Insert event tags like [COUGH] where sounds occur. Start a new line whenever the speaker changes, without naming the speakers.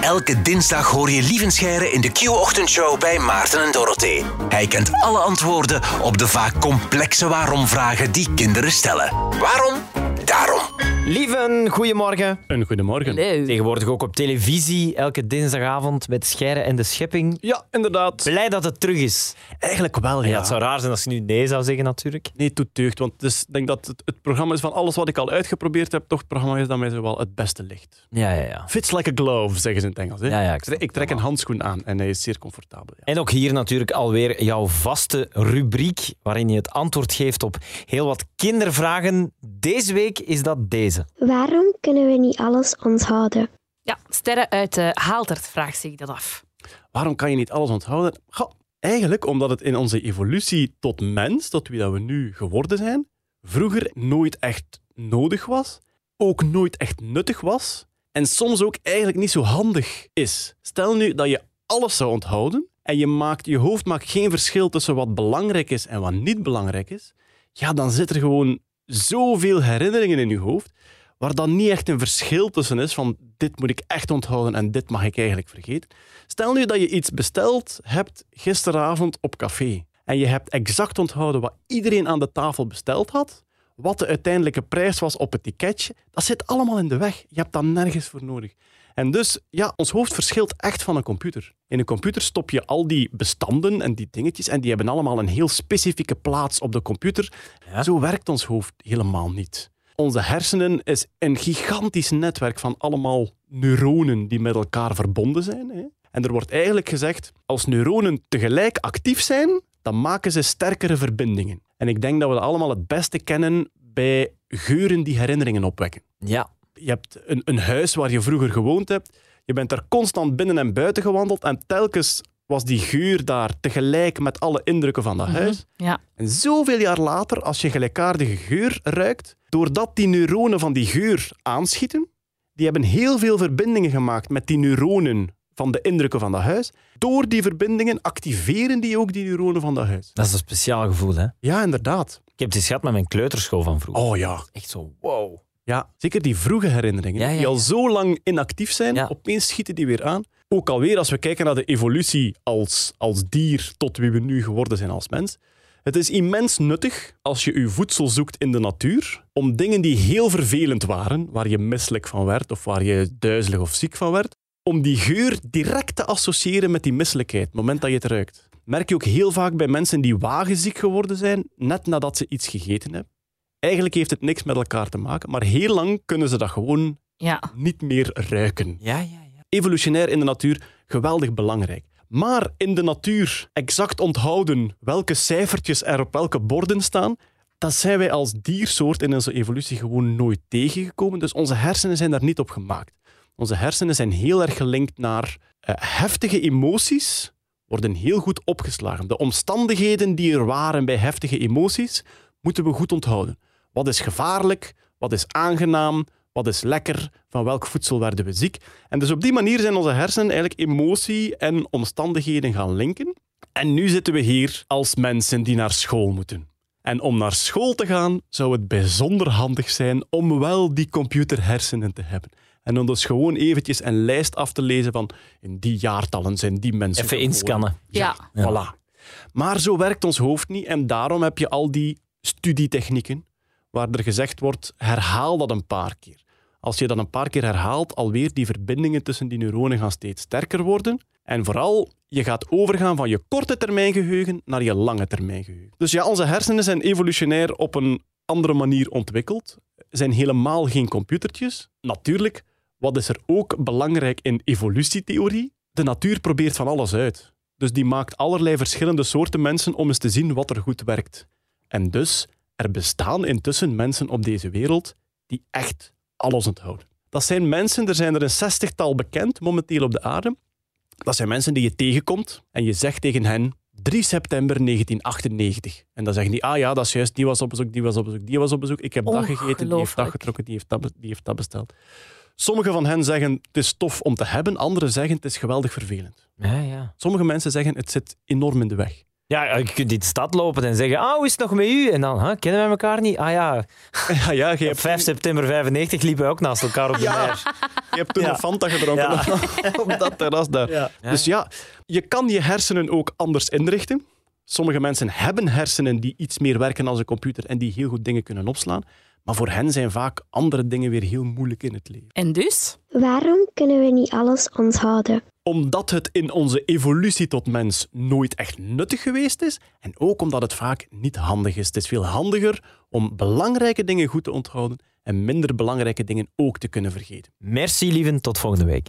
Elke dinsdag hoor je Lievenscheire in de Q-ochtendshow bij Maarten en Dorothee. Hij kent alle antwoorden op de vaak complexe waarom-vragen die kinderen stellen. Waarom?
Lieven, goedemorgen.
Een goedemorgen.
Tegenwoordig ook op televisie, elke dinsdagavond met Scheire en de Schepping.
Ja, inderdaad.
Blij dat het terug is.
Eigenlijk wel, ja.
Ja, het zou raar zijn als je nu nee zou zeggen, natuurlijk.
Nee, het doet deugd. Want dus, ik denk dat het, het programma is van alles wat ik al uitgeprobeerd heb, toch het programma is dat mij zo wel het beste ligt.
Ja, ja, ja.
Fits like a glove, zeggen ze in het Engels. Hè?
Ja, ja, ik
trek, ik trek een handschoen aan en hij is zeer comfortabel. Ja.
En ook hier natuurlijk alweer jouw vaste rubriek, waarin je het antwoord geeft op heel wat kindervragen. Deze week is dat deze.
Waarom kunnen we niet alles onthouden?
Ja, sterren uit de Haaltert vraagt zich dat af.
Waarom kan je niet alles onthouden? Goh, eigenlijk omdat het in onze evolutie tot mens, tot wie dat we nu geworden zijn, vroeger nooit echt nodig was, ook nooit echt nuttig was en soms ook eigenlijk niet zo handig is. Stel nu dat je alles zou onthouden en je, maakt, je hoofd maakt geen verschil tussen wat belangrijk is en wat niet belangrijk is, ja, dan zit er gewoon zoveel herinneringen in je hoofd waar dan niet echt een verschil tussen is van dit moet ik echt onthouden en dit mag ik eigenlijk vergeten. Stel nu dat je iets besteld hebt gisteravond op café en je hebt exact onthouden wat iedereen aan de tafel besteld had, wat de uiteindelijke prijs was op het ticketje, dat zit allemaal in de weg. Je hebt daar nergens voor nodig. En dus, ja, ons hoofd verschilt echt van een computer. In een computer stop je al die bestanden en die dingetjes en die hebben allemaal een heel specifieke plaats op de computer.
Ja.
Zo werkt ons hoofd helemaal niet. Onze hersenen is een gigantisch netwerk van allemaal neuronen die met elkaar verbonden zijn. Hè? En er wordt eigenlijk gezegd, als neuronen tegelijk actief zijn, dan maken ze sterkere verbindingen. En ik denk dat we dat allemaal het beste kennen bij geuren die herinneringen opwekken.
Ja.
Je hebt een, een huis waar je vroeger gewoond hebt. Je bent er constant binnen en buiten gewandeld en telkens was die geur daar tegelijk met alle indrukken van dat huis.
Ja.
En zoveel jaar later, als je gelijkaardige geur ruikt, doordat die neuronen van die geur aanschieten, die hebben heel veel verbindingen gemaakt met die neuronen van de indrukken van dat huis. Door die verbindingen activeren die ook die neuronen van dat huis.
Dat is een speciaal gevoel, hè?
Ja, inderdaad.
Ik heb het eens gehad met mijn kleuterschool van vroeger.
Oh ja.
Echt zo, wow.
Ja, zeker die vroege herinneringen,
Ja, ja,
die al zo lang inactief zijn, opeens schieten die weer aan. Ook alweer als we kijken naar de evolutie als, als dier tot wie we nu geworden zijn als mens. Het is immens nuttig als je je voedsel zoekt in de natuur om dingen die heel vervelend waren, waar je misselijk van werd of waar je duizelig of ziek van werd, om die geur direct te associëren met die misselijkheid, het moment dat je het ruikt. Merk je ook heel vaak bij mensen die wagenziek geworden zijn, net nadat ze iets gegeten hebben. Eigenlijk heeft het niks met elkaar te maken, maar heel lang kunnen ze dat gewoon
Ja.
niet meer ruiken.
Ja, ja, ja.
Evolutionair in de natuur geweldig belangrijk. Maar in de natuur exact onthouden welke cijfertjes er op welke borden staan, dat zijn wij als diersoort in onze evolutie gewoon nooit tegengekomen. Dus onze hersenen zijn daar niet op gemaakt. Onze hersenen zijn heel erg gelinkt naar eh, heftige emoties, worden heel goed opgeslagen. De omstandigheden die er waren bij heftige emoties, moeten we goed onthouden. Wat is gevaarlijk? Wat is aangenaam? Wat is lekker? Van welk voedsel werden we ziek? En dus op die manier zijn onze hersenen eigenlijk emotie en omstandigheden gaan linken. En nu zitten we hier als mensen die naar school moeten. En om naar school te gaan, zou het bijzonder handig zijn om wel die computerhersenen te hebben. En om dus gewoon eventjes een lijst af te lezen van in die jaartallen zijn die mensen
Even
geboren.
inscannen.
Ja.
Voilà. Maar zo werkt ons hoofd niet en daarom heb je al die studietechnieken waar er gezegd wordt, herhaal dat een paar keer. Als je dat een paar keer herhaalt, alweer die verbindingen tussen die neuronen gaan steeds sterker worden. En vooral, je gaat overgaan van je korte termijn geheugen naar je lange termijn geheugen. Dus ja, onze hersenen zijn evolutionair op een andere manier ontwikkeld. Zijn helemaal geen computertjes. Natuurlijk, wat is er ook belangrijk in evolutietheorie? De natuur probeert van alles uit. Dus die maakt allerlei verschillende soorten mensen om eens te zien wat er goed werkt. En dus, er bestaan intussen mensen op deze wereld die echt alles onthouden. Dat zijn mensen, er zijn er een zestigtal bekend momenteel op de aarde. Dat zijn mensen die je tegenkomt en je zegt tegen hen 3 september 1998. En dan zeggen die, ah ja, dat is juist, die was op bezoek, die was op bezoek, die was op bezoek. Ik heb dat gegeten, die heeft dat getrokken, die heeft dat, die heeft dat besteld. Sommige van hen zeggen, het is tof om te hebben. Anderen zeggen, het is geweldig vervelend.
Ja, ja.
Sommige mensen zeggen, het zit enorm in de weg.
Ja, je kunt in de stad lopen en zeggen, ah, hoe is het nog met u? En dan, huh, kennen wij elkaar niet? Ah ja, [LAUGHS]
Ja, ja, je
op
hebt,
5 september 95 liepen we ook naast elkaar op de mer.
je hebt toen
Ja.
een Fanta gedronken
Ja. [LAUGHS]
op dat terras daar.
Ja.
Dus ja, je kan je hersenen ook anders inrichten. Sommige mensen hebben hersenen die iets meer werken als een computer en die heel goed dingen kunnen opslaan. Maar voor hen zijn vaak andere dingen weer heel moeilijk in het leven.
En dus?
Waarom kunnen we niet alles onthouden?
Omdat het in onze evolutie tot mens nooit echt nuttig geweest is. En ook omdat het vaak niet handig is. Het is veel handiger om belangrijke dingen goed te onthouden en minder belangrijke dingen ook te kunnen vergeten.
Merci, lieven. Tot volgende week.